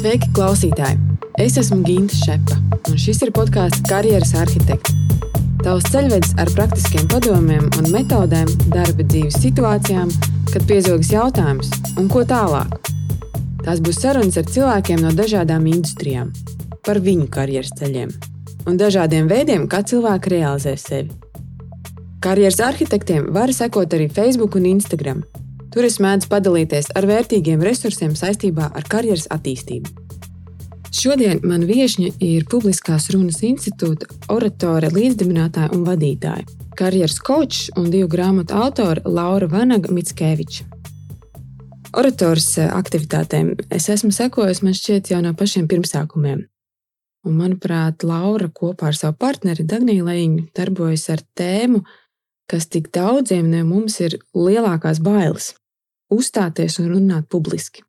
Sveiki, klausītāji! Es esmu Ginta Šepa, un šis ir podkāsts Karjeras arhitekts. Tavs ceļvedis ar praktiskiem padomiem un metodēm darba dzīves situācijām, kad piezogas jautājums, un ko tālāk. Tās būs sarunas ar cilvēkiem no dažādām industrijām, par viņu karjeras ceļiem un dažādiem veidiem, kā cilvēki realizē sevi. Karjeras arhitektiem var sekot arī Facebook un Instagram. Tur es mēdzu padalīties ar vērtīgiem resursiem saistībā ar karjeras attīstību. Šodien man viesņa ir Publiskās runas institūta oratore, līdzdibinātāja un vadītāja, karjeras kočs un divu grāmatu autore Laura Vanaga Mitskeviča. Orators aktivitātēm es esmu sekojis man šķiet jau no pašiem pirmsākumiem. Un, manuprāt, Laura kopā ar savu partneri Dagniju Leņu darbojas ar tēmu, kas tik daudziem no mums ir lielākās bailes - uzstāties un runāt publiski.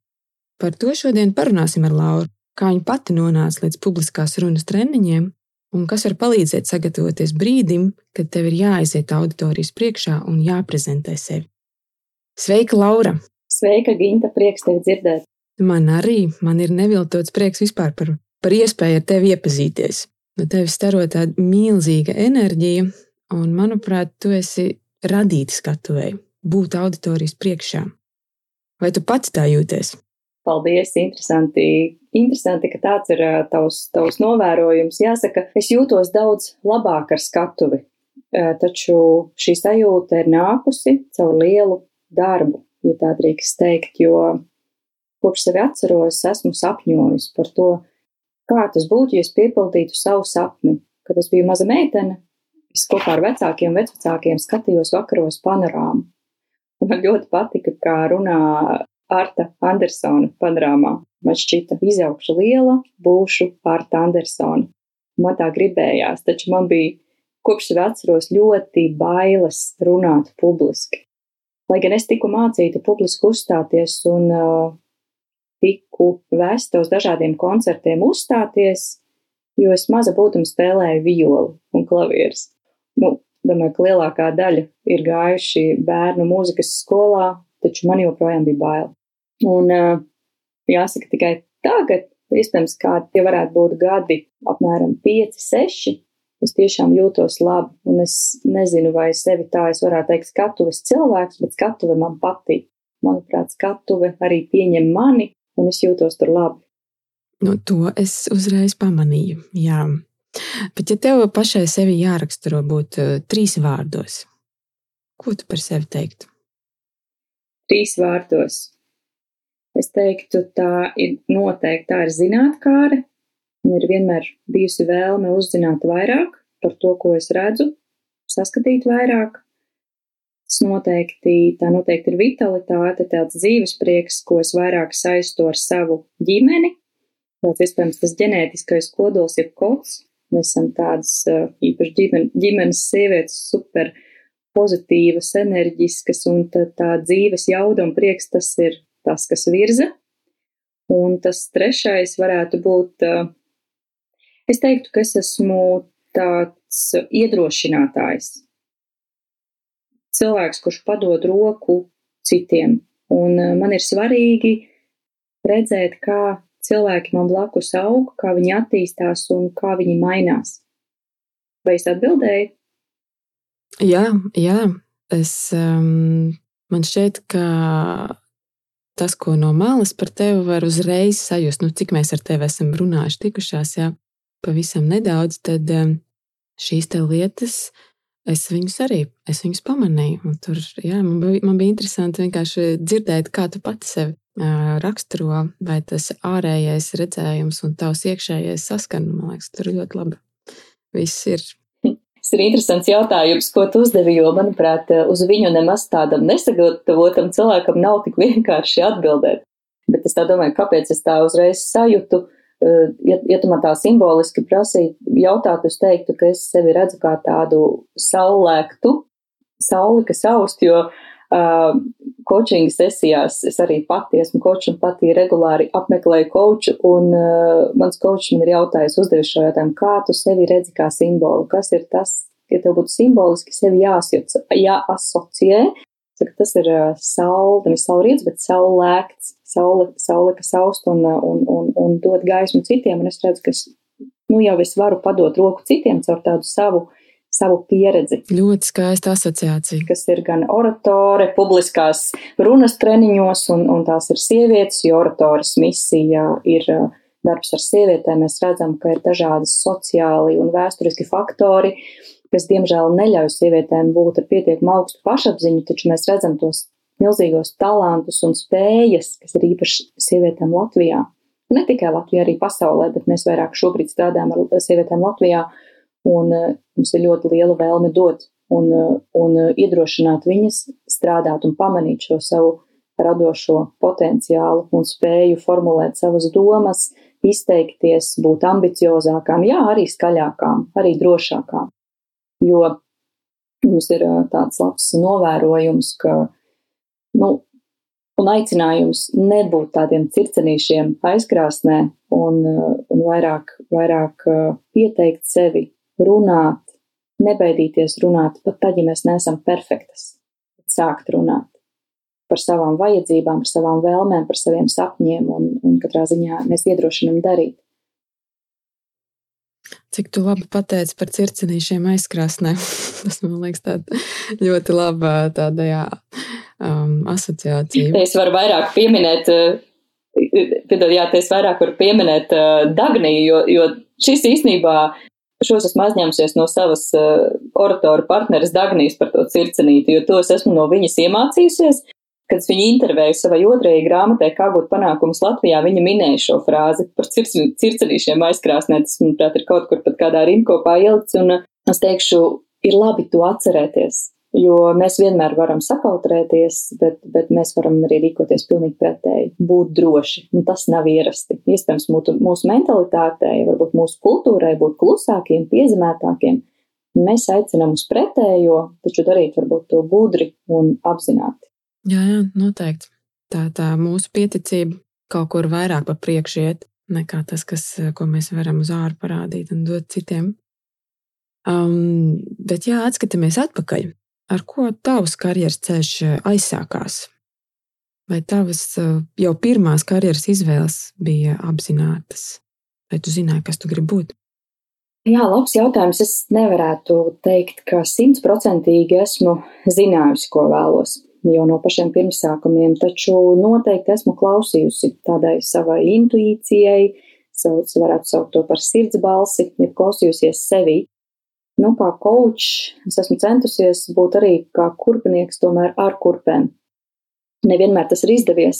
Par to šodien parunāsim ar Lauru kā viņa pati nonāca līdz publiskās runas treniņiem, un kas var palīdzēt sagatavoties brīdim, kad tev ir jāaiziet auditorijas priekšā un jāprezentē sevi. Sveika, Laura! Sveika, Ginta! Prieks tevi dzirdēt! Man arī man ir neviltots prieks vispār par, par iespēju ar tevi iepazīties. No tevis staro tāda milzīga enerģija, un, manuprāt, tu esi radīti skatuvēji, būt auditorijas priekšā. Vai tu pats tā jūties? Paldies, interesanti, interesanti, ka tāds ir tavs, tavs novērojums. Jāsaka, es jūtos daudz labāk ar skatuvi, taču šī sajūta ir nākusi caur lielu darbu, ja tā drīkst teikt, jo kopš sevi atceros, esmu sapņojis par to, kā tas būtu, ja es piepildītu savu sapni. Kad es biju maza meitene, es kopā ar vecākiem vecākiem skatījos vakaros panorāmu. Man ļoti patika, kā runā Arta Andersona panorāmā. Man šķita, izaugšu liela, būšu Arta Andersona. Man tā gribējās, taču man bija kopš sev atceros ļoti bailes runāt publiski. Lai gan es tiku mācīta publiski uzstāties un uh, tiku vēsta uz dažādiem koncertiem uzstāties, jo es maza būtuma spēlēju violi un klavierus. Domāju, ka lielākā daļa ir gājuši bērnu mūzikas skolā, taču man joprojām bija bail. Un jāsaka tikai tagad, iespējams, kā tie varētu būt gadi, apmēram 5, 6. Es tiešām jūtos labi, un es nezinu, vai sevi tā es varētu teikt, skatuves cilvēks, bet skatuve man patīk. Manuprāt, skatuve arī pieņem mani, un es jūtos tur labi. Nu, to es uzreiz pamanīju. Jā. Bet, ja tev pašai sevi jāraksturo būt uh, trīs vārdos, ko tu par sevi teiktu? Trīs vārdos. Es teiktu, tā ir noteikti tā ir zinātkāre, un ir vienmēr bijusi vēlme uzzināt vairāk par to, ko es redzu, saskatīt vairāk. Tas noteikti, tā noteikti ir vitalitāte, tāds dzīves prieks, ko es vairāk saistu ar savu ģimeni. Tāds iespējams tas ģenētiskais kodols ir kods. Mēs esam tādas īpaši ģimen, ģimenes sievietes super pozitīvas, enerģiskas, un tā, tā dzīves jauda un prieks tas ir tas, kas virza. Un tas trešais varētu būt, es teiktu, ka es esmu tāds iedrošinātājs. Cilvēks, kurš padod roku citiem. Un man ir svarīgi redzēt, kā cilvēki man blakus aug, kā viņi attīstās un kā viņi mainās. Vai es atbildēju? Jā, jā. Es, um, man šķiet, ka tas, ko no malas par tevi var uzreiz sajust, nu, cik mēs ar tevi esam runājuši, tikušās, jā, pavisam nedaudz, tad um, šīs te lietas, es viņus arī, es viņus pamanīju. Tur, jā, man, bija, man bija interesanti vienkārši dzirdēt, kā tu pati sevi raksturo, vai tas ārējais redzējums un tavs iekšējais saskan, man liekas, tur ļoti labi. Viss ir Tas ir interesants jautājums, ko tu uzdevi, jo, manuprāt, uz viņu nemaz tādam nesagatavotam cilvēkam nav tik vienkārši atbildēt. Bet es tā domāju, kāpēc es tā uzreiz sajūtu. Ja, ja tu man tā simboliski prasītu, jautātu, es teiktu, ka es sevi redzu kā tādu saulēktu, sauli, kas aust, jo uh, coaching sesijās es arī pati esmu kočs un pati regulāri apmeklēju koču, un uh, mans kočs man ir jautājis, uzdevis šo jautājumu, kā tu sevi redzi kā simbolu, kas ir tas, ja tev būtu simboliski sevi jāasociē, jāasociē Saka, tas ir saule, nevis saulrietis, bet saulēkts, saule, saule, kas aust un, un, un, un dod gaismu citiem. Un es redzu, ka es, nu, jau es varu padot roku citiem caur tādu savu, savu pieredzi. Ļoti skaista asociācija. Kas ir gan oratore, publiskās runas treniņos, un, un tās ir sievietes, jo oratoras misija ir darbs ar sievietēm. Mēs redzam, ka ir dažādi sociāli un vēsturiski faktori, kas, diemžēl, neļauj sievietēm būt ar pietiekumu augstu pašapziņu, taču mēs redzam tos milzīgos talantus un spējas, kas ir īpaši sievietēm Latvijā. Ne tikai Latvijā, arī pasaulē, bet mēs vairāk šobrīd strādājam ar sievietēm Latvijā, un uh, mums ir ļoti liela vēlme dot un, uh, un uh, iedrošināt viņas strādāt un pamanīt šo savu radošo potenciālu un spēju formulēt savas domas, izteikties, būt ambiciozākām, jā, arī skaļākām, arī drošākām. Jo mums ir tāds labs novērojums, ka, nu, un aicinājums nebūt tādiem circenīšiem aizkrāsnē un, un vairāk, vairāk pieteikt sevi, runāt, nebaidīties runāt, pat tad, ja mēs neesam perfektas, sākt runāt par savām vajadzībām, par savām vēlmēm, par saviem sapņiem, un, un katrā ziņā mēs iedrošinām darīt. Cik tu labi pateici par circinīšiem aizkrāsnēm. Tas man liekas tāda ļoti laba tāda, jā, um, asociācija. Es varu vairāk pieminēt, piedod, jā, es vairāk varu pieminēt uh, Dagniju, jo, jo šis īstenībā šos esmu aizņēmusies no savas uh, oratoru partneres Dagnijas par to circinīti, jo to es esmu no viņas iemācījusies. Kad es viņu intervēju savai otrajai grāmatai, kā gūt panākumus Latvijā, viņa minēja šo frāzi par circenīšiem aizkrāsnē. Tas, manuprāt, ir kaut kur pat kādā rindkopā ielikts, un es teikšu, ir labi to atcerēties. Jo mēs vienmēr varam sakautrēties, bet, bet mēs varam arī rīkoties pilnīgi pretēji, būt droši. Un tas nav ierasti. Iespējams, mūsu, mūsu mentalitātei, varbūt mūsu kultūrai būt klusākiem, piezemētākiem. Mēs aicinām uz pretējo, taču darīt varbūt to gudri un apzināti. Jā, jā, noteikti. Tā, tā mūsu pieticība kaut kur vairāk pa priekšu iet nekā tas, kas, ko mēs varam uz ārā parādīt un dot citiem. Um, bet, jā, atskatāmies atpakaļ. Ar ko tavs karjeras ceļš aizsākās? Vai tavas jau pirmās karjeras izvēles bija apzinātas? Vai tu zināji, kas tu gribi būt? Jā, labs jautājums. Es nevarētu teikt, ka simtprocentīgi esmu zinājusi, ko vēlos jau no pašiem pirmsākumiem, taču noteikti esmu klausījusi tādai savai intuīcijai, sauc, varētu saukt to par sirds balsi, ja klausījusies sevi. Nu, kā koč, es esmu centusies būt arī kā kurpnieks, tomēr ar kurpēm. Nevienmēr tas ir izdevies,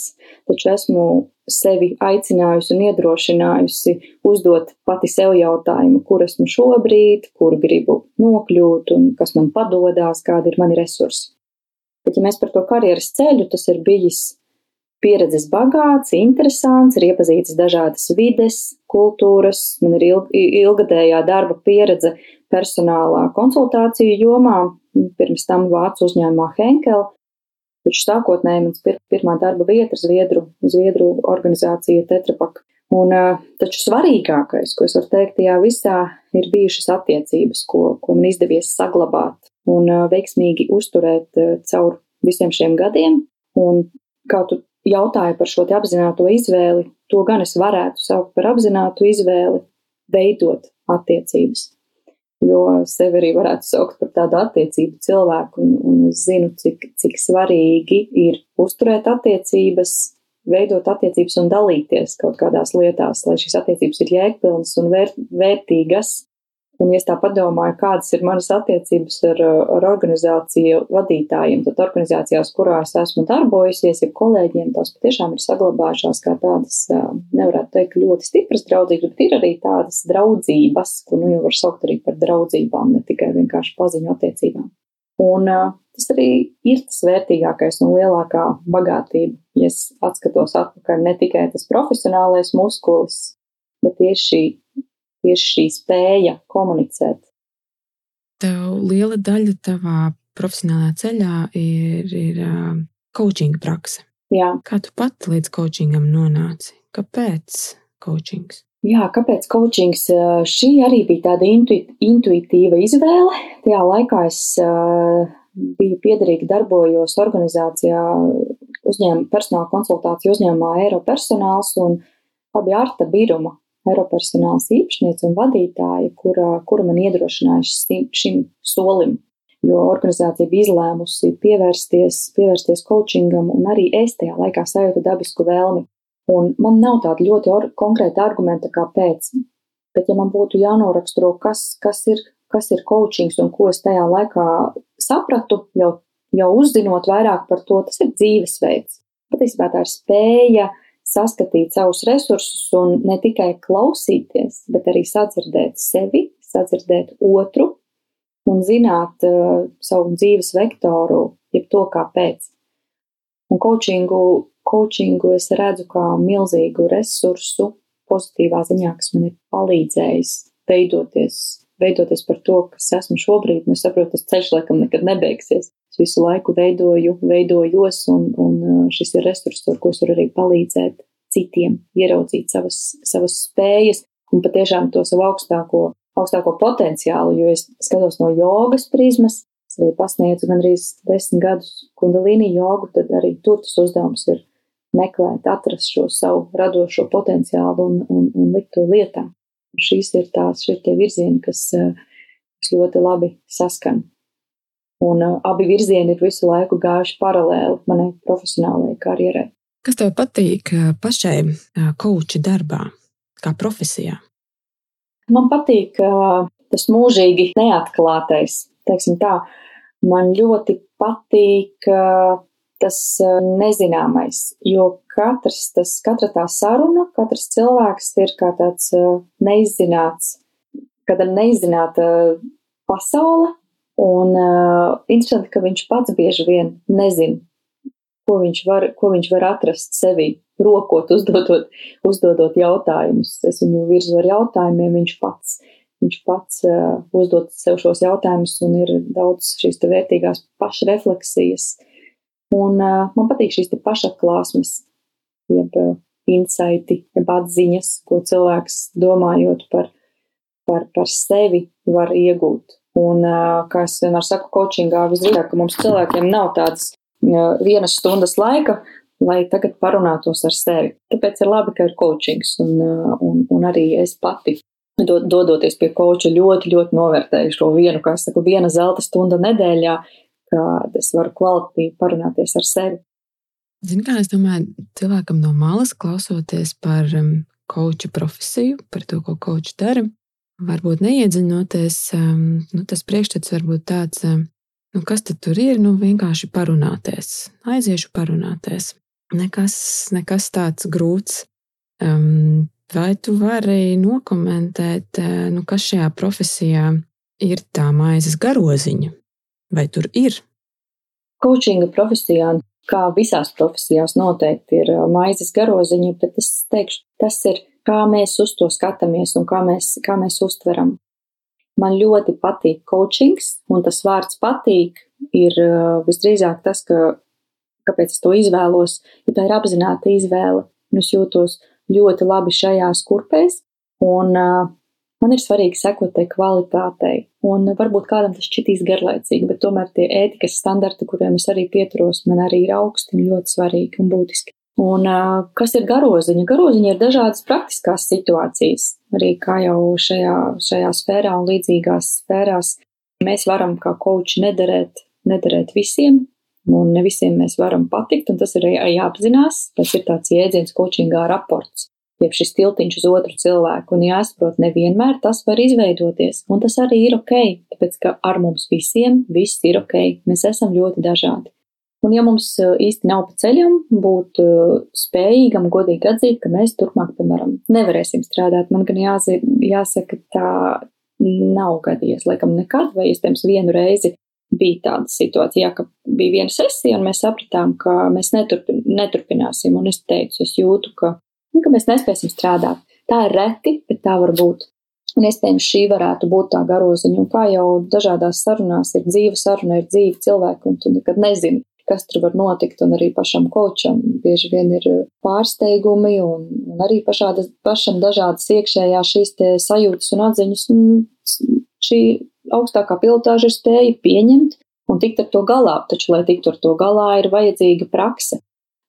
taču esmu sevi aicinājusi un iedrošinājusi uzdot pati sev jautājumu, kur esmu šobrīd, kur gribu nokļūt un kas man padodās, kādi ir mani resursi. Bet, ja mēs par to karjeras ceļu, tas ir bijis pieredzes bagāts, interesants, ir iepazīstas dažādas vides, kultūras, man ir ilg, ilgadējā darba pieredze personālā konsultāciju jomā, pirms tam vācu uzņēmumā Henkel. Taču sākotnēji mans pir, pirmā darba vieta ir Zviedru, Zviedru organizācija Tetrapak. Un, taču svarīgākais, ko es varu teikt, tajā visā ir bijušas attiecības, ko, ko man izdevies saglabāt un veiksmīgi uzturēt caur visiem šiem gadiem. Un kā tu jautāji par šo apzināto izvēli, to gan es varētu saukt par apzinātu izvēli, veidot attiecības. Jo sevi arī varētu saukt par tādu attiecību cilvēku, un, un es zinu, cik, cik svarīgi ir uzturēt attiecības, veidot attiecības un dalīties kaut kādās lietās, lai šīs attiecības ir jēgpilnas un vērt, vērtīgas, Un, ja es tā padomāju, kādas ir manas attiecības ar, ar organizāciju vadītājiem, tad organizācijās, kurās esmu darbojusies, ir kolēģiem, tās patiešām ir saglabājušās kā tādas, nevarētu teikt, ļoti stipras draudzības, bet ir arī tādas draudzības, ko nu jau var saukt arī par draudzībām, ne tikai vienkārši paziņu attiecībām. Un tas arī ir tas vērtīgākais un lielākā bagātība, ja es atskatos atpakaļ ne tikai tas profesionālais muskulis, bet tieši tieši šī spēja komunicēt. Tev liela daļa tavā profesionālajā ceļā ir, ir uh, coaching prakse. Jā. Kā tu pati līdz coachingam nonāci? Kāpēc coachings? Jā, kāpēc coachings? Šī arī bija tāda intu, intuitīva izvēle. Tajā laikā es uh, biju piederīga, darbojos organizācijā, uzņēmuma personāla konsultāciju uzņēmumā Eiropersonāls un abi Arta Biruma Eiropersonāls īpašniece un vadītāja, kura, kura man iedrošinājuši šim solim, jo organizācija bija izlēmusi pievērsties, pievērsties coachingam, un arī es tajā laikā sajūtu dabisku vēlmi. Un man nav tāda ļoti or, konkrēta argumenta, kāpēc. Bet, ja man būtu jānoraksturo, kas, kas, ir, kas ir coachings un ko es tajā laikā sapratu, jau, jau uzzinot vairāk par to, tas ir dzīvesveids. Patiesībā tā ir spēja saskatīt savus resursus un ne tikai klausīties, bet arī sadzirdēt sevi, sadzirdēt otru un zināt uh, savu dzīves vektoru, jeb to, kāpēc. Un coachingu, coachingu es redzu kā milzīgu resursu pozitīvā ziņā, kas man ir palīdzējis veidoties, veidoties par to, kas esmu šobrīd. Un es saprotu, tas ceļš laikam nekad nebeigsies. Es visu laiku veidoju, veidojos, un, un uh, šis ir resurs, ar ko es varu arī palīdzēt citiem, ieraudzīt savas, savas spējas un patiešām to savu augstāko augstāko potenciālu, jo es skatos no jogas prizmas. Es arī pasniedzu gandrīz desmit gadus kundalīni jogu, tad arī tur tas uzdevums ir meklēt, atrast šo savu radošo potenciālu un, un, un likt to lietā. Šīs ir tās, šie tie virzieni, kas, eh, kas ļoti labi saskan. Un uh, abi virzieni ir visu laiku gājuši paralēli manai profesionālajai karjerai. Kas tev patīk pašai koča darbā, kā profesijā? Man patīk uh, tas mūžīgi neatklātais, tā. Man ļoti patīk uh, tas nezināmais, jo katrs, tas, katra tā saruna, katrs cilvēks ir kā tāds neizzināts, kāda neizzināta pasaule, un uh, interesanti, ka viņš pats bieži vien nezin, ko viņš var, ko viņš var atrast sevī rokot, uzdodot, uzdodot jautājumus. Es viņu virzu ar jautājumiem, viņš pats, viņš pats uh, uzdod sev šos jautājumus un ir daudz šīs vērtīgās pašrefleksijas. Un uh, man patīk šīs pašatklāsmes, jeb uh, insighti, jeb atziņas, ko cilvēks domājot par, par, par sevi var iegūt. Un, kā es vienmēr saku, coachingā visdrīzāk, ka mums cilvēkiem nav tādas vienas stundas laika, lai tagad parunātos ar sevi. Tāpēc ir labi, ka ir coachings, un, un, un arī es pati. Dodoties pie koča, ļoti, ļoti novērtēju šo vienu, kā es saku, viena zelta stunda nedēļā, kad es varu kvalitīvi parunāties ar sevi. Zini, kā es domāju, cilvēkam no malas klausoties par koča profesiju, par to, ko kočs dara, varbūt neiedziļinoties, um, nu, tas priekšstats var būt tāds, um, nu, kas tur ir, nu, vienkārši parunāties, aiziešu parunāties nekas, nekas tāds grūts. Um, vai tu vari nokomentēt, eh, nu, kas šajā profesijā ir tā maizes garoziņa? Vai tur ir? Coachinga profesijā, kā visās profesijās, noteikti ir eh, maizes garoziņa, bet es teikšu, tas ir, kā mēs uz to skatāmies un kā mēs, kā mēs uztveram. Man ļoti patīk coachings, un tas vārds patīk ir eh, visdrīzāk tas, ka kāpēc es to izvēlos, jo tā ir apzināta izvēle. Es jūtos ļoti labi šajās kurpēs, un uh, man ir svarīgi sekot tai kvalitātei. Un varbūt kādam tas šķitīs garlaicīgi, bet tomēr tie ētikas standarti, kuriem es arī pieturos, man arī ir augsti un ļoti svarīgi un būtiski. Un kas ir garoziņa? Garoziņa ir dažādas praktiskās situācijas, arī kā jau šajā, šajā sfērā un līdzīgās sfērās. Mēs varam kā koči nederēt, nederēt visiem, Un ne visiem mēs varam patikt, un tas ir jāapzinās. Tas ir tāds jēdziens, coachingā raports, jeb šis tiltiņš uz otru cilvēku. Un jāsaprot, nevienmēr tas var izveidoties. Un tas arī ir ok, tāpēc ka ar mums visiem viss ir ok. Mēs esam ļoti dažādi. Un ja mums uh, īsti nav pa ceļam būt uh, spējīgam, godīgi atzīt, ka mēs turpmāk, piemēram, nevarēsim strādāt, man gan jāzi, jāsaka, tā nav gadījies, laikam nekad, vai iespējams vienu reizi bija tāda situācija, ka bija viena sesija, un mēs sapratām, ka mēs neturpin, neturpināsim. Un es teicu, es jūtu, ka, nu, ka mēs nespēsim strādāt. Tā ir reti, bet tā var būt. Un iespējams šī varētu būt tā garoziņa. Un kā jau dažādās sarunās ir dzīva saruna, ir dzīva cilvēki, un tu nekad nezini, kas tur var notikt. Un arī pašam kočam bieži vien ir pārsteigumi, un, un arī pašādas, pašam dažādas iekšējās šīs sajūtas un atziņas. Un šī augstākā pilotāža ir spēja pieņemt un tikt ar to galā. Taču, lai tiktu ar to galā, ir vajadzīga prakse.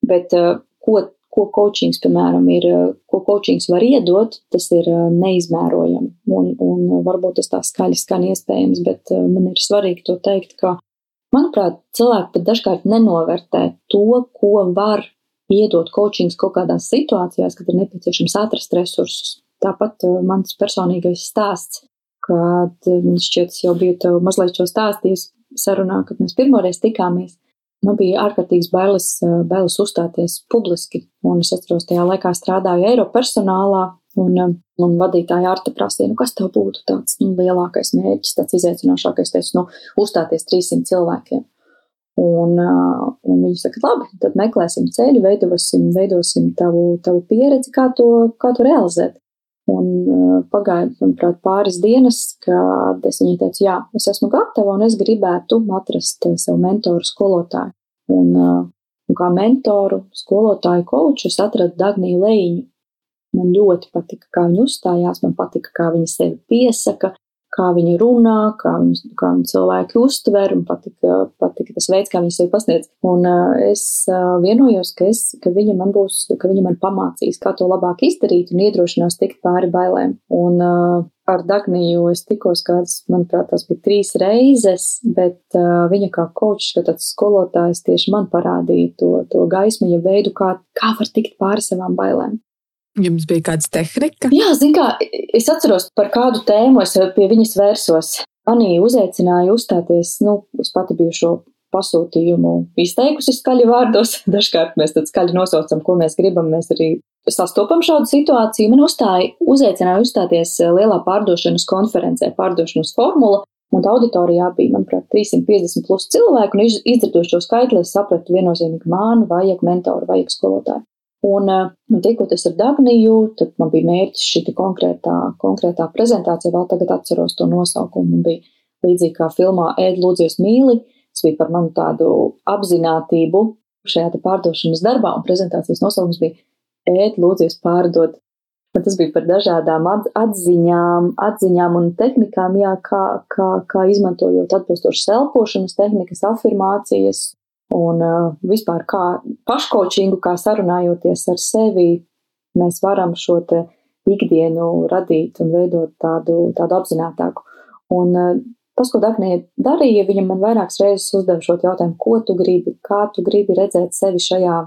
Bet ko, ko coachings, piemēram, ir, ko coachings var iedot, tas ir neizmērojami. Un, un varbūt tas tā skaļi skan iespējams, bet man ir svarīgi to teikt, ka, manuprāt, cilvēki pat dažkārt nenovērtē to, ko var iedot coachings kaut kādās situācijās, kad ir nepieciešams atrast resursus. Tāpat mans personīgais stāsts, kad man šķiet, es jau biju tev mazliet šo stāstījis sarunā, kad mēs pirmoreiz tikāmies. Man bija ārkārtīgs bailes, bailes uzstāties publiski, un es atceros, tajā laikā strādāju Eiropas personālā, un, un vadītāja Arta prasīja, nu, kas tev būtu tāds nu, lielākais mērķis, tāds izaicinošākais, teicu, nu, uzstāties 300 cilvēkiem. Un, un viņi saka, labi, tad meklēsim ceļu, veidosim, veidosim tavu, tavu pieredzi, kā to, kā to realizēt. Un pagāja, manuprāt, pāris dienas, kad es viņai teicu, jā, es esmu gatava un es gribētu atrast savu mentoru skolotāju. Un, un kā mentoru, skolotāju koču es atradu Dagniju Leņu. Man ļoti patika, kā viņa uzstājās, man patika, kā viņa sevi piesaka, kā viņa runā, kā viņu, kā viņu cilvēki uztver, un patika, patika tas veids, kā viņa sevi pasniedz. Un uh, es uh, vienojos, ka, es, ka viņa man būs, ka viņa man pamācīs, kā to labāk izdarīt un iedrošinās tikt pāri bailēm. Un uh, ar Dagniju es tikos kāds, manuprāt, tas bija trīs reizes, bet uh, viņa kā kočs, kā tāds skolotājs tieši man parādīja to, to gaismu, ja veidu, kā, kā var tikt pāri savām bailēm. Jums bija kāda tehnika? Jā, zinu, kā es atceros, par kādu tēmu es pie viņas vērsos. Manī uzaicināja uzstāties, nu, es pati biju šo pasūtījumu izteikusi skaļi vārdos. Dažkārt mēs tad skaļi nosaucam, ko mēs gribam. Mēs arī sastopam šādu situāciju. Man uzstāja, uzaicināja uzstāties lielā pārdošanas konferencē, pārdošanas formula. Un auditorijā bija, manuprāt, 350 plus cilvēku, un izdzirdot šo skaitli, es sapratu viennozīmīgi, man vajag mentoru, vajag skolotāju. Un, un nu, tikoties ar Dagniju, tad man bija mērķis šī konkrētā, konkrētā prezentācija, vēl tagad atceros to nosaukumu. Man bija līdzīgi kā filmā Ēd lūdzies mīli, tas bija par manu tādu apzinātību šajā pārdošanas darbā, un prezentācijas nosaukums bija Ēd lūdzies pārdot. Un tas bija par dažādām atziņām, atziņām un tehnikām, jā, kā, kā, kā izmantojot atbilstošas elpošanas tehnikas, afirmācijas, Un vispār kā paškočingu, kā sarunājoties ar sevi, mēs varam šo te ikdienu radīt un veidot tādu, tādu apzinātāku. Un tas, ko Dagnija darīja, viņa man vairākas reizes uzdeva šo jautājumu, ko tu gribi, kā tu gribi redzēt sevi šajā,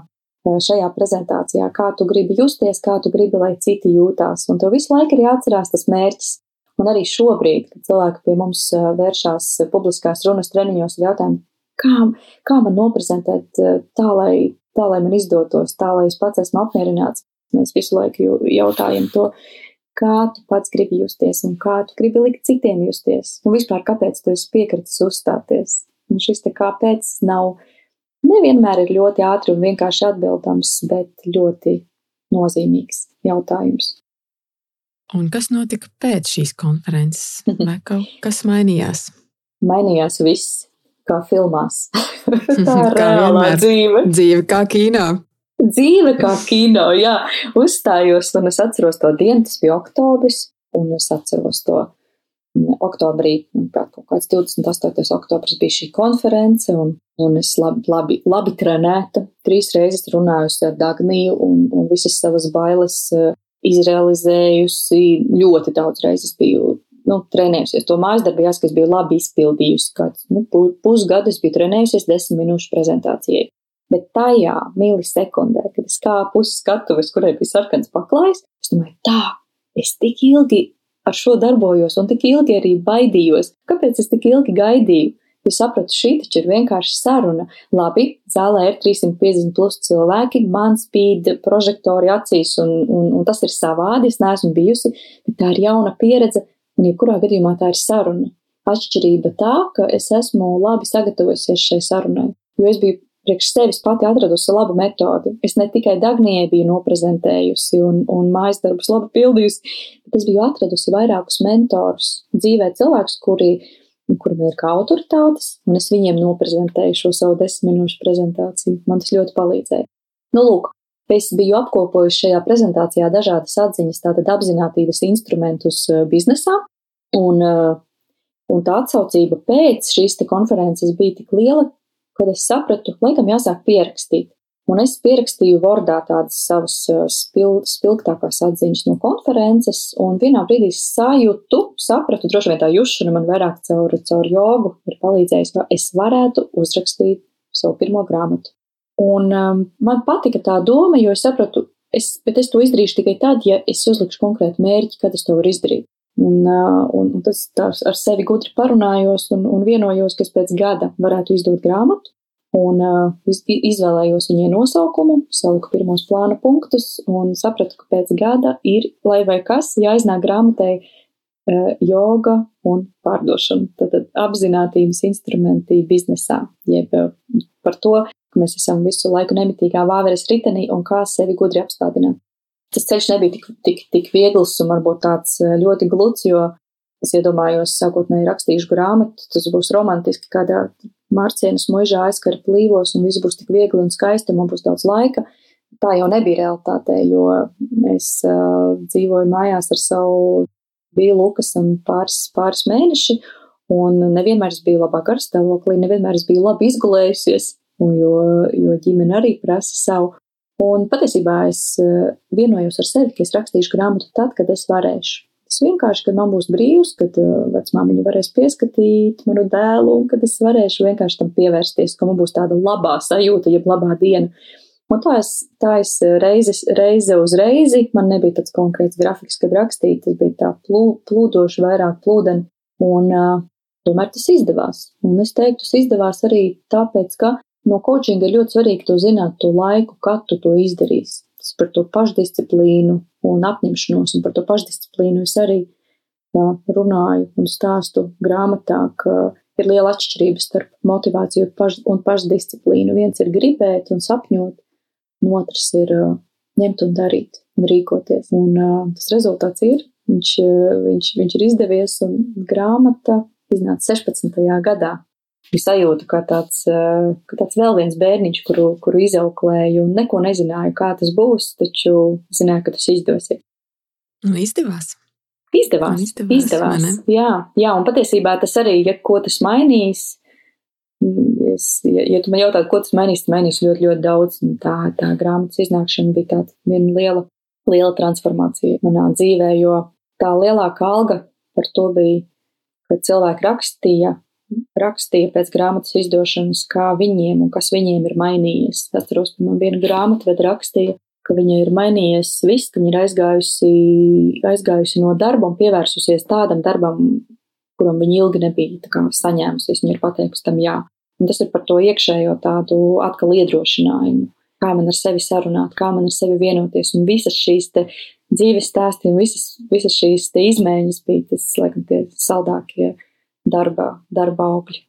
šajā prezentācijā, kā tu gribi justies, kā tu gribi, lai citi jūtās. Un tev visu laiku ir jāatcerās tas mērķis. Un arī šobrīd, kad cilvēki pie mums vēršās publiskās runas treniņos ar jautājumu, kā, kā man noprezentēt eh, tā lai, tā, lai man izdotos, tā, lai es pats esmu apmierināts. Mēs visu laiku jautājam to, kā tu pats gribi justies un kā tu gribi likt citiem justies. Un vispār, kāpēc tu esi piekritis uzstāties. Un šis te kāpēc nav nevienmēr ir ļoti ātri un vienkārši atbildams, bet ļoti nozīmīgs jautājums. Un kas notika pēc šīs konferences? Vai kaut kas mainījās? Mainījās viss kā filmās. tā ir reālā dzīve. Dzīve kā kino. Dzīve kā kino, jā. Uzstājos, un es atceros to dienu, tas bija oktobris, un es atceros to mm, oktobrī, kā kaut kāds 28. oktobris bija šī konference, un, un es labi, labi, labi trenēta, trīs reizes runājusi ar Dagniju, un, un visas savas bailes uh, izrealizējusi. Ļoti daudz reizes biju nu, trenējusies. To mājas darbu jāsaka, es biju labi izpildījusi. Kāds, nu, pusgadu es biju trenējusies desmit minūšu prezentācijai. Bet tajā milisekundē, kad es kāpu uz skatuves, kurai bija sarkans paklājs, es domāju, tā, es tik ilgi ar šo darbojos un tik ilgi arī baidījos. Kāpēc es tik ilgi gaidīju? Es sapratu, šī taču ir vienkārši saruna. Labi, zālē ir 350 plus cilvēki, man spīd prožektori acīs, un, un, un tas ir savādi. Es neesmu bijusi, bet tā ir jauna pieredze, Un, jebkurā gadījumā tā ir saruna. Atšķirība tā, ka es esmu labi sagatavojusies šai sarunai, jo es biju priekš sevis pati atradusi labu metodi. Es ne tikai Dagnijai biju noprezentējusi un, un mājas darbus labi pildījusi, bet es biju atradusi vairākus mentorus dzīvē cilvēkus, kuri, kuriem ir kā autoritātes, un es viņiem noprezentēju šo savu desmit minūšu prezentāciju. Man tas ļoti palīdzēja. Nu, lūk, Es biju apkopojusi šajā prezentācijā dažādas atziņas, tātad apzinātības instrumentus eh, biznesā, un uh, Un tā atsaucība pēc šīs konferences bija tik liela, kad es sapratu, laikam jāsāk pierakstīt. Un es pierakstīju Wordā tādas savas uh, spil, spilgtākās atziņas no konferences, un vienā brīdī sajūtu, sapratu, droši vien tā jušana man vairāk caur, caur jogu ir palīdzējusi, ka es varētu uzrakstīt savu pirmo grāmatu. Un um, man patika tā doma, jo es sapratu, es, bet es to izdarīšu tikai tad, ja es uzlikšu konkrētu mērķi, kad es to varu izdarīt. Un, uh, un, un tas ar sevi gudri parunājos un, un vienojos, ka es pēc gada varētu izdot grāmatu un uh, iz, izvēlējos viņai nosaukumu, saliku pirmos plāna punktus un sapratu, ka pēc gada ir, lai vai kas, jāiznāk grāmatai uh, joga un pārdošana. Tad apzinātības instrumenti biznesā, jeb uh, par to, ka mēs esam visu laiku nemitīgā vāveres ritenī un kā sevi gudri apstādināt. Tas ceļš nebija tik, tik, tik viegls un varbūt tāds ļoti gluds, jo es iedomājos, sākotnēji rakstīšu grāmatu, tas būs romantiski kādā Mārcienas mužā aizkara plīvos un viss būs tik viegli un skaisti, man būs daudz laika. Tā jau nebija realitāte, jo es uh, dzīvoju mājās ar savu biju Lukasam pāris, pāris mēneši, un nevienmēr es biju labā garstāvoklī, nevienmēr es biju labi izgulējusies, jo, jo ģimene arī prasa savu. Un patiesībā es vienojos ar sevi, ka es rakstīšu grāmatu tad, kad es varēšu. Tas vienkārši, kad man būs brīvs, kad uh, vecmāmiņa varēs pieskatīt manu dēlu, un kad es varēšu vienkārši tam pievērsties, ka man būs tāda labā sajūta, jeb labā diena. Un tā es, tā es reizes, reize uz reizi, man nebija tāds konkrēts grafiks, kad rakstīt, tas bija tā plū, plūdoši, vairāk plūdeni, un uh, tomēr tas izdevās. Un es teiktu, tas izdevās arī tāpēc, ka no coachinga ir ļoti svarīgi to zināt, to laiku, kad tu to izdarīsi tas par to pašdisciplīnu un apņemšanos, un par to pašdisciplīnu es arī jā, runāju un stāstu grāmatā, ka ir liela atšķirība starp motivāciju un pašdisciplīnu. Viens ir gribēt un sapņot, un otrs ir uh, ņemt un darīt un rīkoties. Un uh, tas rezultāts ir, viņš, viņš, viņš ir izdevies, un grāmata iznāca 16. gadā bija sajūta, ka tāds, eh, ka tāds vēl viens bērniņš, kuru, kuru izauklēju un neko nezināju, kā tas būs, taču zināju, ka tas izdosies. Un izdevās. Izdevās. Izdevās. izdevās. Jā, jā, un patiesībā tas arī, ja ko tas mainīs, mm, es, ja, ja tu man jautātu, ko tas mainīs, tas mainīs ļoti, ļoti daudz. Un tā, tā grāmatas iznākšana bija tāda viena liela, liela transformācija manā dzīvē, jo tā lielākā alga par to bija, ka cilvēki rakstīja rakstīja pēc grāmatas izdošanas, kā viņiem un kas viņiem ir mainījies. Atceros, ka man viena grāmatveda rakstīja, ka viņa ir mainījies viss, ka viņa ir aizgājusi, aizgājusi no darba un pievērsusies tādam darbam, kuram viņa ilgi nebija saņēmusies. Viņa ir pateikusi tam jā. Un tas ir par to iekšējo tādu atkal iedrošinājumu, kā man ar sevi sarunāt, kā man ar sevi vienoties. Un visas šīs dzīves stāsti un visas, visas šīs izmaiņas bija tas, laikam, tie saldākie darba, darba augļi.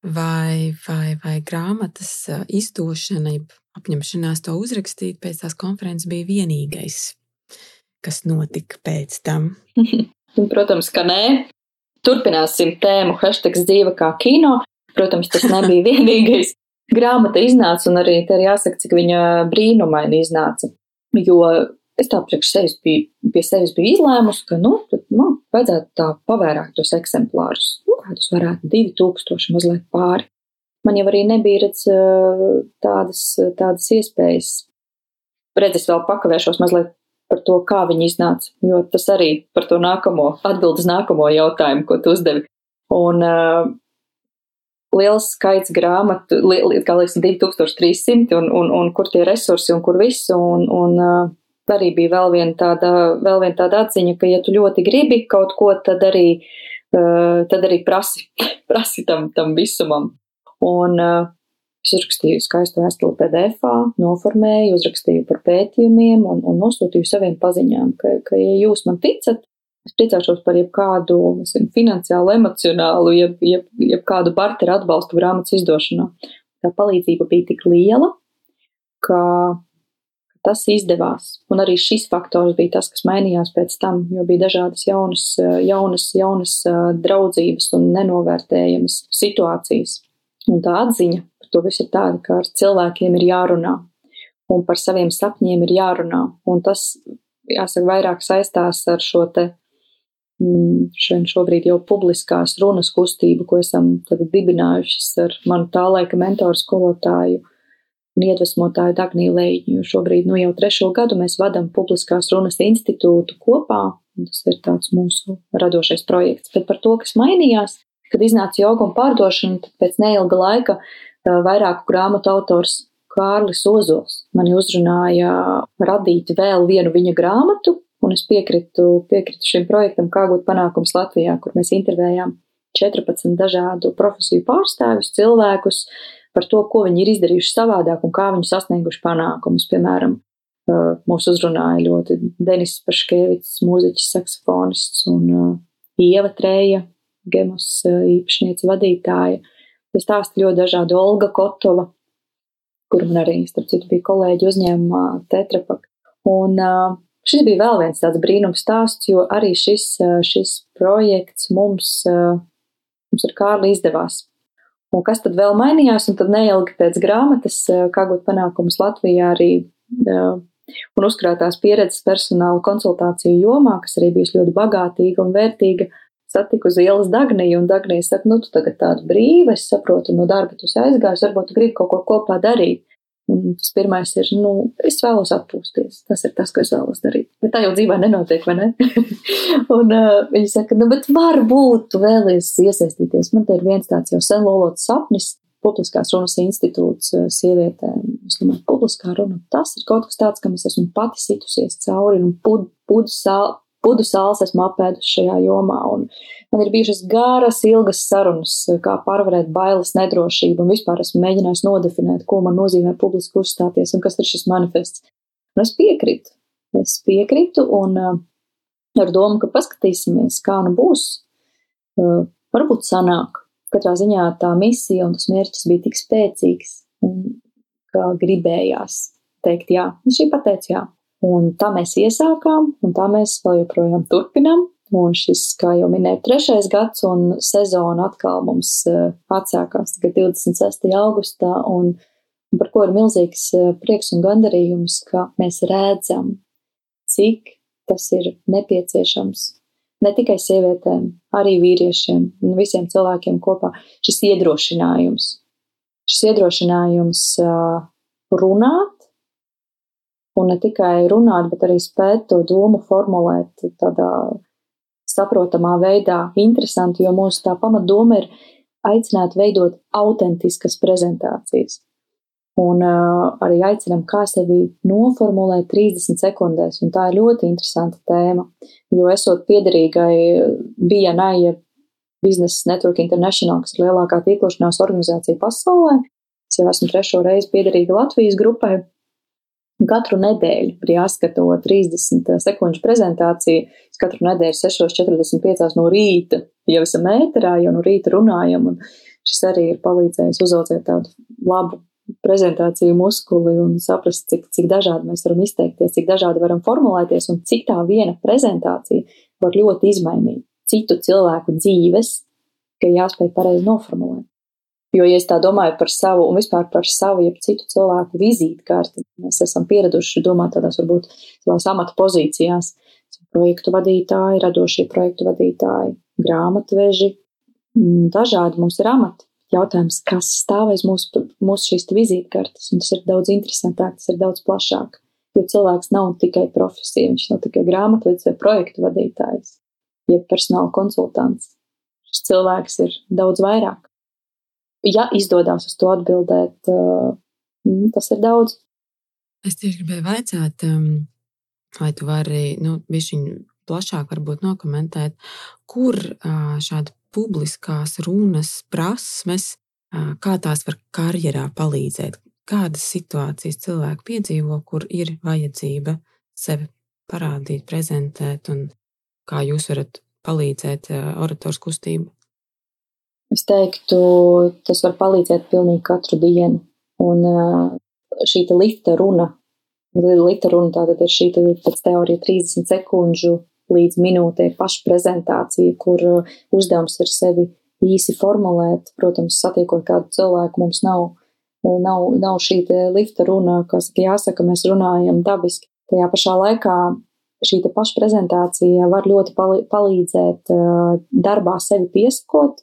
Vai, vai, vai grāmatas izdošana, apņemšanās to uzrakstīt pēc tās konferences bija vienīgais, kas notika pēc tam? Protams, ka nē. Turpināsim tēmu hashtag dzīve kā kino. Protams, tas nebija vienīgais. Grāmata iznāca, un arī te ir jāsaka, cik viņa brīnumaini iznāca. Jo es tā priekš sevis biju, pie sevis biju izlēmusi, ka, nu, tad man vajadzētu tā pavērāt tos eksemplārus. Nu, kādus varētu divi tūkstoši mazliet pāri. Man jau arī nebija redz tādas, tādas iespējas. Redz, es vēl pakavēšos mazliet par to, kā viņi iznāca, jo tas arī par to nākamo, atbildes nākamo jautājumu, ko tu uzdevi. Un uh, liels skaits grāmatu, li, kā liekas, 2300, un, un, un kur tie resursi un kur viss, un, un uh, arī bija vēl viena tāda, vēl viena tāda atziņa, ka, ja tu ļoti gribi kaut ko, tad arī, uh, tad arī prasi, prasi tam, tam visumam. Un uh, es uzrakstīju skaistu vēstuli PDF, noformēju, uzrakstīju par pētījumiem un, un nosūtīju saviem paziņām, ka, ka, ja jūs man ticat, es priecāšos par jebkādu nezinu, finansiālu, emocionālu, jeb, jeb, jebkādu barteru atbalstu grāmatas izdošanā. Tā palīdzība bija tik liela, ka tas izdevās. Un arī šis faktors bija tas, kas mainījās pēc tam, jo bija dažādas jaunas, jaunas, jaunas draudzības un nenovērtējamas situācijas. Un tā atziņa par to visu ir tāda, ka ar cilvēkiem ir jārunā un par saviem sapņiem ir jārunā. Un tas, jāsaka, vairāk saistās ar šo te mm, šeit šobrīd jau publiskās runas kustību, ko esam dibinājušas ar manu tā laika mentoru skolotāju un iedvesmotāju Dagniju Leņķu. Šobrīd nu, jau trešo gadu mēs vadām publiskās runas institūtu kopā, un tas ir tāds mūsu radošais projekts. Bet par to, kas mainījās, kad iznāca joga un pārdošana, tad pēc neilga laika vairāku grāmatu autors Kārlis Ozols mani uzrunāja radīt vēl vienu viņa grāmatu, un es piekritu, piekritu šim projektam, kā gūt panākums Latvijā, kur mēs intervējām 14 dažādu profesiju pārstāvjus, cilvēkus par to, ko viņi ir izdarījuši savādāk un kā viņi sasnieguši panākumus. Piemēram, mūs uzrunāja ļoti Denis Paškevits, mūziķis, saksofonists un Ieva Trēja, Gemos īpašniece vadītāja. Es stāstu ļoti dažādu Olga Kotova, kur man arī, starp citu, bija kolēģi uzņēmumā Tetrapak. Un Šis bija vēl viens tāds brīnums stāsts, jo arī šis, šis projekts mums, mums ar Kārli izdevās. Un kas tad vēl mainījās, un tad neilgi pēc grāmatas, kā gūt panākumus Latvijā arī un uzkrātās pieredzes personāla konsultāciju jomā, kas arī bijusi ļoti bagātīga un vērtīga, satiku uz ielas Dagniju, un Dagnija saka, nu, tu tagad tāda brīva, es saprotu, no darba tu aizgājusi, varbūt tu gribi kaut ko kopā darīt. Un tas pirmais ir, nu, es vēlos atpūsties. Tas ir tas, ko es vēlos darīt. Bet tā jau dzīvē nenotiek, vai ne? un uh, viņi saka, nu, bet varbūt tu vēlies iesaistīties. Man te ir viens tāds jau sen lolots sapnis. Publiskās runas institūts sievietēm. Es domāju, publiskā runa, tas ir kaut kas tāds, kam es esmu pati situsies cauri un pudu, pudu sāli pudu sāls esmu apēdus šajā jomā. Un man ir bijušas garas, ilgas sarunas, kā pārvarēt bailes, nedrošību, un vispār esmu mēģinājis nodefinēt, ko man nozīmē publiski uzstāties un kas ir šis manifests. Un es piekrītu. Es piekrītu un uh, ar domu, ka paskatīsimies, kā nu būs. Uh, varbūt sanāk. Katrā ziņā tā misija un tas mērķis bija tik spēcīgs, un kā gribējās teikt jā. Un šī pateica jā. Un tā mēs iesākām, un tā mēs vēl joprojām turpinām. Un šis, kā jau minēju, trešais gads, un sezona atkal mums eh, atsākās tagad 26. augustā, un, un par ko ir milzīgs eh, prieks un gandarījums, ka mēs redzam, cik tas ir nepieciešams ne tikai sievietēm, arī vīriešiem un visiem cilvēkiem kopā. Šis iedrošinājums, šis iedrošinājums uh, runāt, un ne tikai runāt, bet arī spēt to domu formulēt tādā saprotamā veidā, interesanti, jo mūsu tā pamatdoma ir aicināt veidot autentiskas prezentācijas. Un uh, arī aicinām, kā sevi noformulēt 30 sekundēs, un tā ir ļoti interesanta tēma, jo esot piederīgai BNI, Business Network International, kas ir lielākā tīklošanās organizācija pasaulē, es jau esmu trešo reizi piederīga Latvijas grupai, Katru nedēļu jāskato 30 sekundžu prezentācija. Es katru nedēļu 6.45 no rīta jau esam ēterā, jau no rīta runājam, un šis arī ir palīdzējis uzaudzēt tādu labu prezentāciju muskuli un saprast, cik, cik dažādi mēs varam izteikties, cik dažādi varam formulēties un cik tā viena prezentācija var ļoti izmainīt citu cilvēku dzīves, ka jāspēj pareizi noformulēt. Jo, ja es tā domāju par savu un vispār par savu, jeb citu cilvēku vizītkarti, mēs esam pieraduši domāt tādās varbūt savās amata pozīcijās. Projektu vadītāji, radošie projektu vadītāji, grāmatveži, mm, dažādi mums ir amati. Jautājums, kas stāv aiz mūsu, mūsu šīs vizītkartes, un tas ir daudz interesantāk, tas ir daudz plašāk. Jo cilvēks nav tikai profesija, viņš nav tikai grāmatvedis vai projektu vadītājs, jeb personāla konsultants. Šis cilvēks ir daudz vairāk ja izdodas uz to atbildēt, uh, tas ir daudz. Es tieši gribēju vaicāt, um, vai tu vari nu, plašāk nokomentēt, kur uh, šāda publiskās runas prasmes, uh, kā tās var karjerā palīdzēt, kādas situācijas cilvēki piedzīvo, kur ir vajadzība sevi parādīt, prezentēt, un kā jūs varat palīdzēt orators kustību Es teiktu, tas var palīdzēt pilnīgi katru dienu. Un šī lifta runa, lifta runa tātad ir šī pēc teorija 30 sekundžu līdz minūtē pašprezentācija, kur uzdevums ir sevi īsi formulēt. Protams, satiekot kādu cilvēku, mums nav, nav, nav šī lifta runa, kas jāsaka, mēs runājam dabiski. Tajā pašā laikā šī pašprezentācija var ļoti palīdzēt darbā sevi piesakot,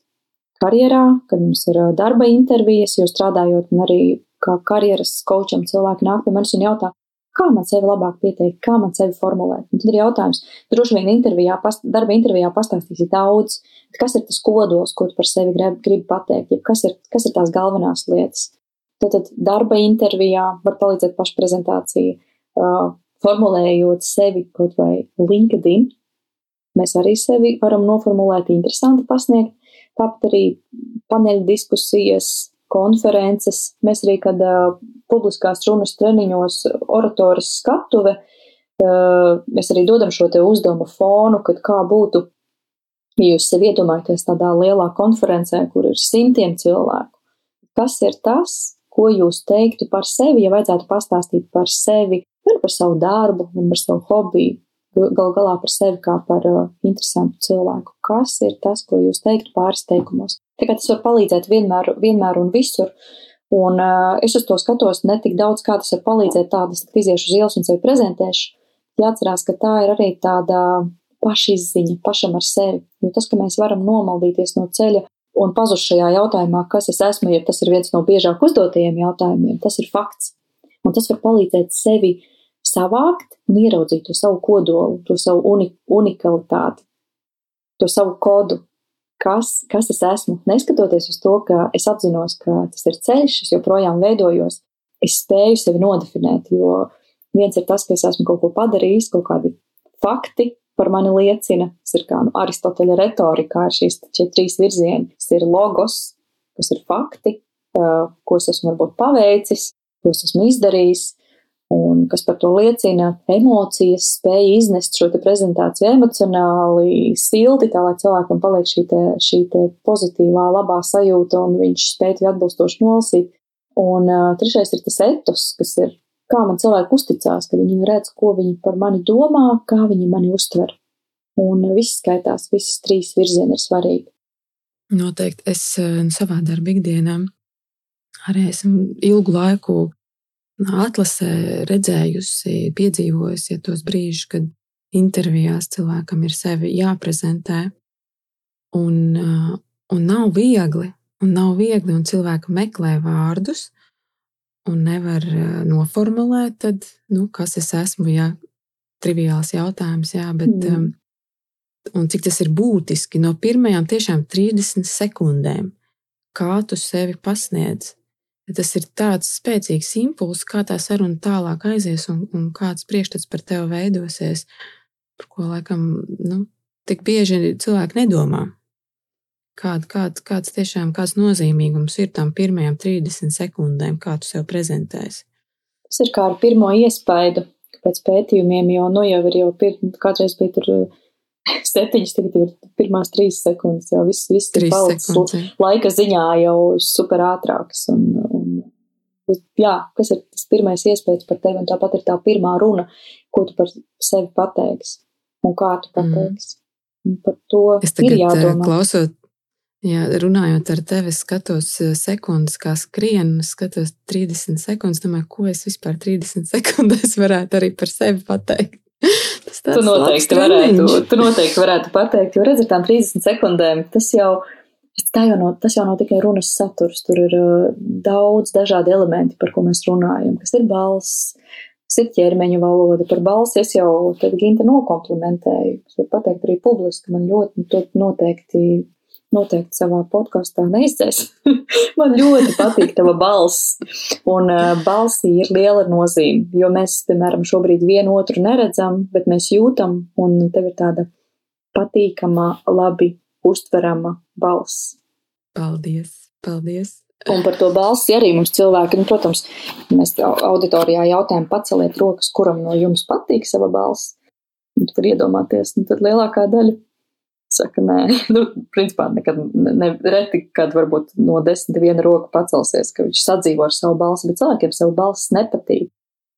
karjerā, kad mums ir darba intervijas, jo strādājot un arī kā karjeras kočam cilvēki nāk pie manis un jautā, kā man sevi labāk pieteikt, kā man sevi formulēt. Un tad ir jautājums, droši vien intervijā, darba intervijā pastāstīsi daudz, kas ir tas kodols, ko tu par sevi gribi grib pateikt, ja kas ir, kas ir tās galvenās lietas. Tad, tad darba intervijā var palīdzēt pašprezentācija, uh, formulējot sevi kaut vai LinkedIn. Mēs arī sevi varam noformulēt interesanti pasniegt, tāpat arī paneļa diskusijas, konferences. Mēs arī, kad uh, publiskās runas treniņos oratoris skatuve, uh, mēs arī dodam šo te uzdevumu fonu, kad kā būtu, ja jūs sev iedomājaties tādā lielā konferencē, kur ir simtiem cilvēku. Kas ir tas, ko jūs teiktu par sevi, ja vajadzētu pastāstīt par sevi, gan par savu darbu, gan par savu hobiju, gal galā par sevi kā par uh, interesantu cilvēku. Kas ir tas, ko jūs teiktu pāris teikumos? Kā tas var palīdzēt vienmēr, vienmēr un visur. Un uh, es uz to skatos ne tik daudz, kā tas var palīdzēt tādas, kad iziešu uz ielas un sevi prezentēšu. Jāatcerās, ka tā ir arī tāda pašizziņa pašam ar sevi. Jo tas, ka mēs varam nomaldīties no ceļa un pazust šajā jautājumā, kas es esmu, ja tas ir viens no biežāk uzdotajiem jautājumiem, tas ir fakts. Un tas var palīdzēt sevi uh, savākt un ieraudzīt to savu kodolu, to savu uni, unikalitāti, to savu kodu, kas, kas es esmu. Neskatoties uz to, ka es apzinos, ka tas ir ceļš, es joprojām veidojos, es spēju sevi nodefinēt, jo viens ir tas, ka es esmu kaut ko padarījis, kaut kādi fakti par mani liecina, tas ir kā nu, Aristoteļa retorikā, ir šīs trīs virzieni, tas ir logos, kas ir fakti, ko es esmu varbūt paveicis, ko es esmu izdarījis, Un kas par to liecina, emocijas spēja iznest šo prezentāciju emocionāli, silti, tā lai cilvēkam paliek šī, te, šī te pozitīvā, labā sajūta un viņš spēj to atbilstoši nolasīt. Un uh, trešais ir tas etos, kas ir, kā man cilvēki uzticās, kad viņi redz, ko viņi par mani domā, kā viņi mani uztver. Un viss skaitās, visas trīs virzieni ir svarīgi. Noteikti es savā darba ikdienā arī esmu ilgu laiku atlasē redzējusi, piedzīvojusi ja tos brīžus, kad intervijās cilvēkam ir sevi jāprezentē. Un, un nav viegli, un nav viegli, un cilvēki meklē vārdus un nevar noformulēt, tad, nu, kas es esmu, jā, triviāls jautājums, jā, bet mm. un cik tas ir būtiski no pirmajām tiešām 30 sekundēm, kā tu sevi pasniedz tas ir tāds spēcīgs impulss, kā tā saruna tālāk aizies un, un kāds priekšstats par tevi veidosies, par ko laikam nu, tik bieži cilvēki nedomā. Kād, kād, kāds tiešām kāds nozīmīgums ir tam pirmajām 30 sekundēm, kā tu sev prezentēsi? Tas ir kā ar pirmo iespaidu pēc pētījumiem, jo nu jau ir jau pir, kādreiz bija tur septiņas, tagad ir pirmās trīs sekundes, jau viss, viss ir palicis laika ziņā jau super ātrāks. Un, un, jā, kas ir tas pirmais iespējas par tevi, un tāpat ir tā pirmā runa, ko tu par sevi pateiksi un kā tu mm. pateiksi. Mm. Par to es tagad, ir jādomā. Klausot, Jā, runājot ar tevi, skatos sekundes, kā skrien, skatos 30 sekundes. Domāju, ko es vispār 30 sekundēs varētu arī par sevi pateikt. Tu noteikti, varētu, tu noteikti varētu pateikt, jo redz, ar tām 30 sekundēm tas jau, jau no, tas jau nav tikai runas saturs, tur ir uh, daudz dažādi elementi, par ko mēs runājam, kas ir balss, kas ir ķermeņa valoda. Par balsi es jau tad Ginta nokomplimentēju. Es varu pateikt arī publiski, man ļoti noteikti noteikti savā podkāstā neizdzēs. Man ļoti patīk tava balss, un uh, balsī ir liela nozīme, jo mēs, piemēram, šobrīd vienu otru neredzam, bet mēs jūtam, un tev ir tāda patīkama, labi uztverama balss. Paldies! Paldies! Un par to balsi arī mums cilvēki, nu, protams, mēs auditorijā jautājam, paceliet rokas, kuram no jums patīk sava balss. Un tu vari iedomāties, nu, tad lielākā daļa Saka, nē, nu, principā nekad, ne, reti, kad varbūt no desmit viena roka pacelsies, ka viņš sadzīvo ar savu balsi, bet cilvēkiem savu balsi nepatīk.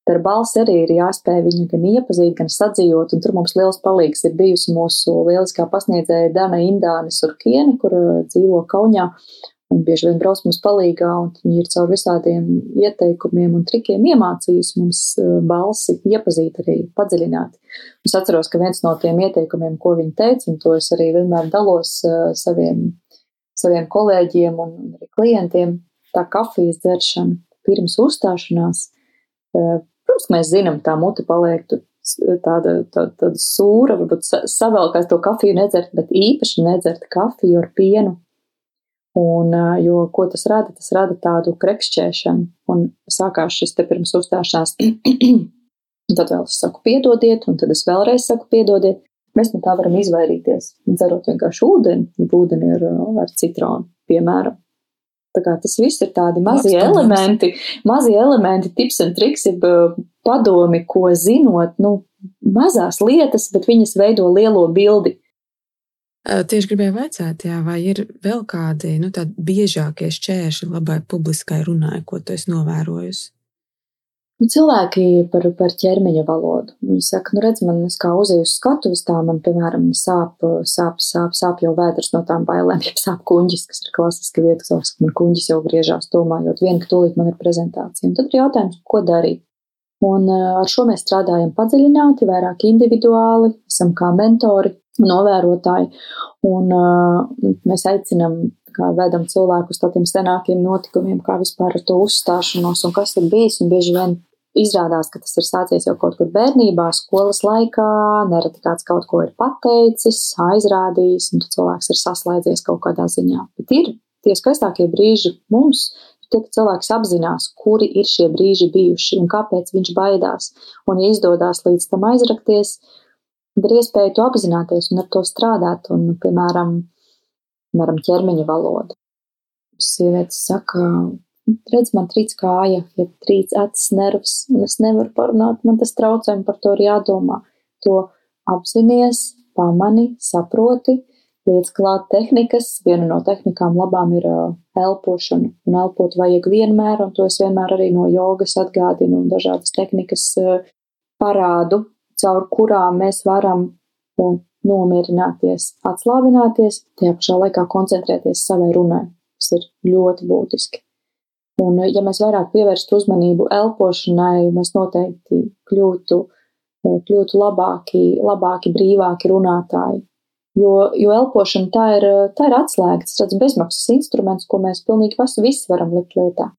Ar balsi arī ir jāspēj viņu gan iepazīt, gan sadzīvot, un tur mums liels palīgs ir bijusi mūsu lieliskā pasniedzēja Dana Indāne Surkiene, kur dzīvo Kaunijā, un bieži vien brauc mums palīgā, un viņi ir caur visādiem ieteikumiem un trikiem iemācījusi mums balsi iepazīt arī padziļināt. Es atceros, ka viens no tiem ieteikumiem, ko viņi teica, un to es arī vienmēr dalos saviem, saviem kolēģiem un arī klientiem, tā kafijas dzeršana pirms uzstāšanās. Protams, mēs zinām, tā mute paliek tāda, tāda, tāda sūra, varbūt savēlkās to kafiju nedzert, bet īpaši nedzert kafiju ar pienu Un, jo ko tas rada? Tas rada tādu krekšķēšanu. Un sākās šis te pirms uzstāšanās. un tad vēl es saku, piedodiet, un tad es vēlreiz saku, piedodiet. Mēs no tā varam izvairīties, dzerot vienkārši ūdeni, ūdeni ir ar citronu, piemēram. Tas viss ir tādi mazi Labs, elementi, mazi elementi, tips un triks, jeb padomi, ko zinot, nu, mazās lietas, bet viņas veido lielo bildi. Tieši gribēju vaicāt, jā, vai ir vēl kādi nu, biežākie šķēršļi labai publiskai runai, ko tu esi novērojusi? Nu, cilvēki par, par ķermeņa valodu. Viņi saka, nu, redz, man kā uzēju uz skatuves, tā man, piemēram, sāp, sāp, sāp, sāp jau vēders no tām bailēm, ja sāp kuņģis, kas ir klasiska vieta, kas man kuņģis jau griežās domājot, vien, ka tūlīt man ir prezentācija. Un tad ir jautājums, ko darīt. Un ar šo mēs strādājam padziļināti, vairāk individuāli, esam kā mentori, novērotāji. Un uh, mēs aicinām, kā vedam cilvēku uz tādiem senākiem notikumiem, kā vispār ar to uzstāšanos un kas ir bijis. Un bieži vien izrādās, ka tas ir sācies jau kaut kur bērnībā, skolas laikā, nereti kāds kaut ko ir pateicis, aizrādījis, un cilvēks ir saslēdzies kaut kādā ziņā. Bet ir tie skaistākie brīži mums, Tad cilvēks apzinās, kuri ir šie brīži bijuši un kāpēc viņš baidās. Un, ja izdodas līdz tam aizrakties, ir iespēja to apzināties un ar to strādāt, un, piemēram, piemēram ķermeņa valoda. Sievietes saka, redz, man trīc kāja, ja trīc acis nervs, un es nevaru parunāt, man tas traucē, un par to ir jādomā. To apzinies, pamani, saproti, liec klāt tehnikas. Viena no tehnikām labām ir elpošana, un elpot vajag vienmēr, un to es vienmēr arī no jogas atgādinu, un dažādas tehnikas parādu, caur kurām mēs varam nomierināties, atslābināties, tajā pašā laikā koncentrēties savai runai, kas ir ļoti būtiski. Un, ja mēs vairāk pievērstu uzmanību elpošanai, mēs noteikti kļūtu, kļūtu labāki, labāki, brīvāki runātāji. Jo, jo elpošana tā ir, tā ir atslēga, tas ir bezmaksas instruments, ko mēs pilnīgi visi varam likt lietā.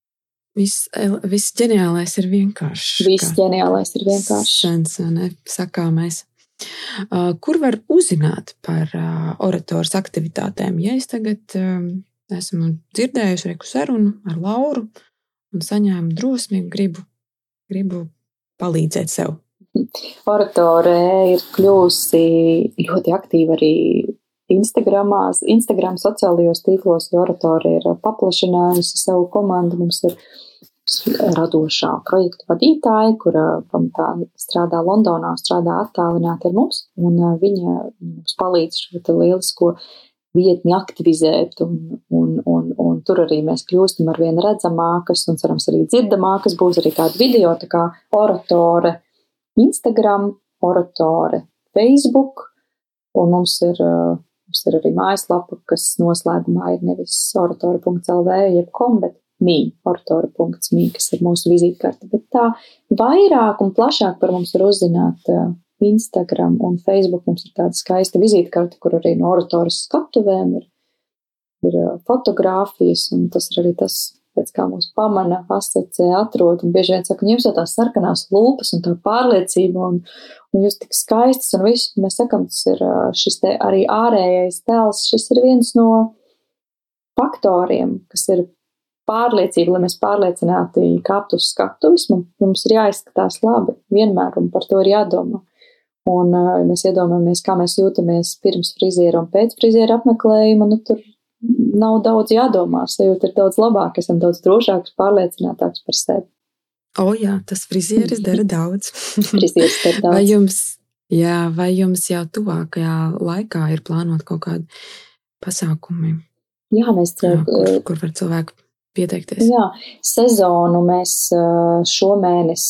Viss, viss ģeniālais ir vienkāršs. Viss ģeniālais ir vienkāršs. Sens, ne, sakāmais. Uh, kur var uzzināt par uh, oratoras aktivitātēm? Ja es tagad esmu dzirdējusi reku sarunu ar Lauru un saņēmu drosmi, gribu, gribu palīdzēt sev. Oratore ir kļuvusi ļoti aktīva arī Instagramās, Instagram sociālajos tīklos, jo oratori ir paplašinājusi savu komandu. Mums ir radošā projektu vadītāja, kura pamatā strādā Londonā, strādā attālināti ar mums, un viņa mums palīdz šo lielisko vietni aktivizēt, un, un, un, un tur arī mēs kļūstam ar vien redzamākas, un cerams arī dzirdamākas, būs arī kāda video, tā kā oratore Instagram, oratore Facebook, un mums ir uh, Mums ir arī mājaslapa, kas noslēgumā ir nevis oratora.lv, jeb kom, bet mī, oratora.mī, kas ir mūsu vizītkarte. Bet tā vairāk un plašāk par mums var uzzināt uh, Instagram un Facebook. Mums ir tāda skaista vizītkarte, kur arī no oratoras skatuvēm ir, ir uh, fotogrāfijas, un tas ir arī tas, pēc kā mūs pamana, asociē, atrod, un bieži vien saka, jums jau tās sarkanās lūpas un tā pārliecība, un, un jūs tik skaistas, un viss, mēs sakam, tas ir šis te arī ārējais tēls, šis ir viens no faktoriem, kas ir pārliecība, lai mēs pārliecināti kāptu uz skatuves, mums ir jāizskatās labi vienmēr, un par to ir jādomā. Un uh, mēs iedomājamies, kā mēs jūtamies pirms friziera un pēc friziera apmeklējuma, nu tur nav daudz jādomā, sajūta ir daudz labāka, esam daudz drošāks, pārliecinātāks par sevi. O, jā, tas frizieris dara daudz. frizieris dara daudz. Vai jums, jā, vai jums jau tuvākajā laikā ir plānot kaut kādi pasākumi? Jā, mēs jā, kur, kur var cilvēki pieteikties? Jā, sezonu mēs šomēnes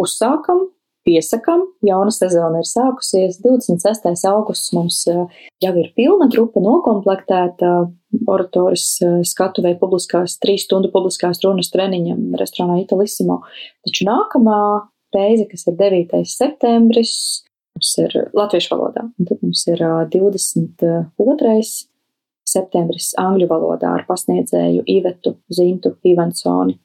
uzsākam, piesakam. Jauna sezona ir sākusies. 26. augusts mums eh, jau ir pilna trupa nokomplektēta. oratoras skatuvē publiskās, trīs stundu publiskās runas treniņam restorānā Italissimo. Taču nākamā reize, kas ir 9. septembris, mums ir latviešu valodā, un tad mums ir 22. septembris angļu valodā ar pasniedzēju Ivetu Zintu Ivansoni.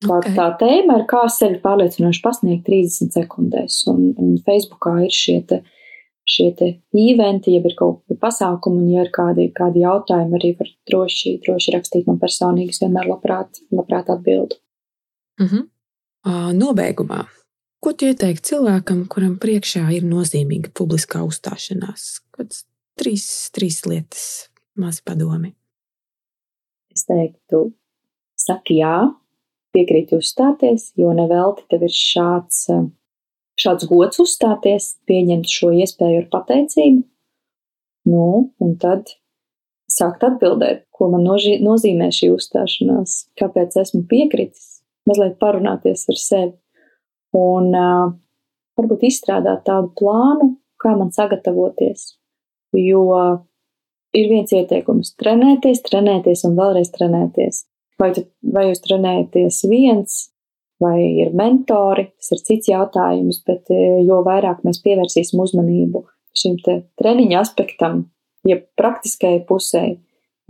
Okay. Tā tēma ir, kā sevi pārliecinoši pasniegt 30 sekundēs, un, un Facebookā ir šie te, šie te eventi, ja ir kaut kādi pasākumi, un ja ir kādi, kādi jautājumi, arī var droši, droši rakstīt man personīgi, es vienmēr labprāt, labprāt atbildu. Mm -hmm. uh, nobeigumā, ko tu ieteiktu cilvēkam, kuram priekšā ir nozīmīga publiskā uzstāšanās? Kāds trīs, trīs lietas, mazi padomi. Es teiktu, saki jā, piekrīt uzstāties, jo nevelti tev ir šāds, eh, šāds gods uzstāties, pieņemt šo iespēju ar pateicību. Nu, un tad sākt atbildēt, ko man noži, nozīmē šī uzstāšanās, kāpēc esmu piekritis, mazliet parunāties ar sevi un uh, varbūt izstrādāt tādu plānu, kā man sagatavoties. Jo ir viens ieteikums - trenēties, trenēties un vēlreiz trenēties. Vai, tu, vai jūs trenējaties viens, vai ir mentori, tas ir cits jautājums, bet e, jo vairāk mēs pievērsīsim uzmanību šim treniņa aspektam, ja praktiskai pusē,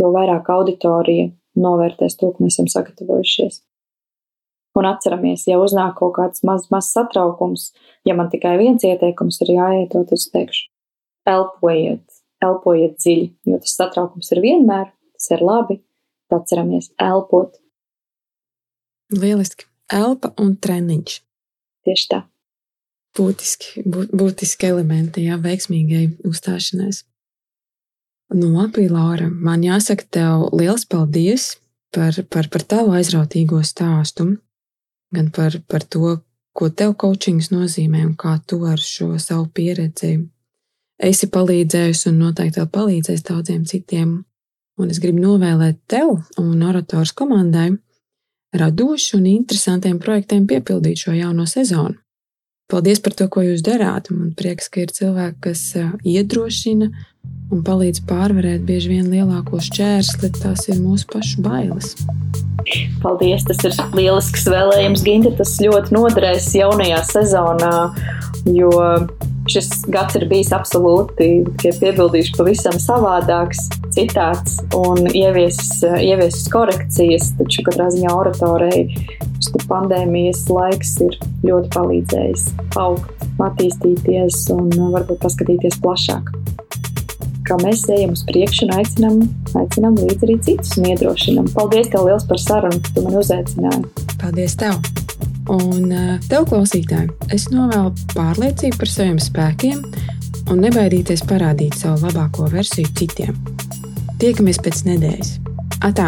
jo vairāk auditorija novērtēs to, ko mēs esam sagatavojušies. Un atceramies, ja uznāk kaut kāds mazs maz satraukums, ja man tikai viens ieteikums ir jāiet, tad es teikšu, elpojiet, elpojiet dziļi, jo tas satraukums ir vienmēr, tas ir labi, atceramies elpot. Lieliski. Elpa un treniņš. Tieši tā. Būtiski, būtiski elementi, jā, veiksmīgai uzstāšanās. Nu, labi, Laura, man jāsaka tev liels paldies par, par, par tavu aizrautīgo stāstu, gan par, par to, ko tev coachings nozīmē un kā tu ar šo savu pieredzi esi palīdzējusi un noteikti vēl palīdzēs daudziem citiem un es gribu novēlēt tev un orators komandai radošu un interesantiem projektiem piepildīt šo jauno sezonu. Paldies par to, ko jūs darāt. Man prieks, ka ir cilvēki, kas iedrošina un palīdz pārvarēt bieži vien lielāko šķērsli, tas ir mūsu pašu bailes. Paldies! Tas ir lielisks vēlējums, Ginta. Tas ļoti noderēs jaunajā sezonā, jo Šis gads ir bijis absolūti, ja piebildīšu, pavisam savādāks, citāds un ieviesis, ieviesis korekcijas, taču katrā ziņā oratorei šis pandēmijas laiks ir ļoti palīdzējis augt, attīstīties un varbūt paskatīties plašāk. Kā mēs ejam uz priekšu un aicinām, aicinām līdzi arī citus un iedrošinām. Paldies tev liels par sarunu, ka tu mani uzaicināji. Paldies tev! Un eh, tev, klausītāji, es novēlu pārliecību par saviem spēkiem un nebaidīties parādīt savu labāko versiju citiem. Tiekamies pēc nedēļas. Atā!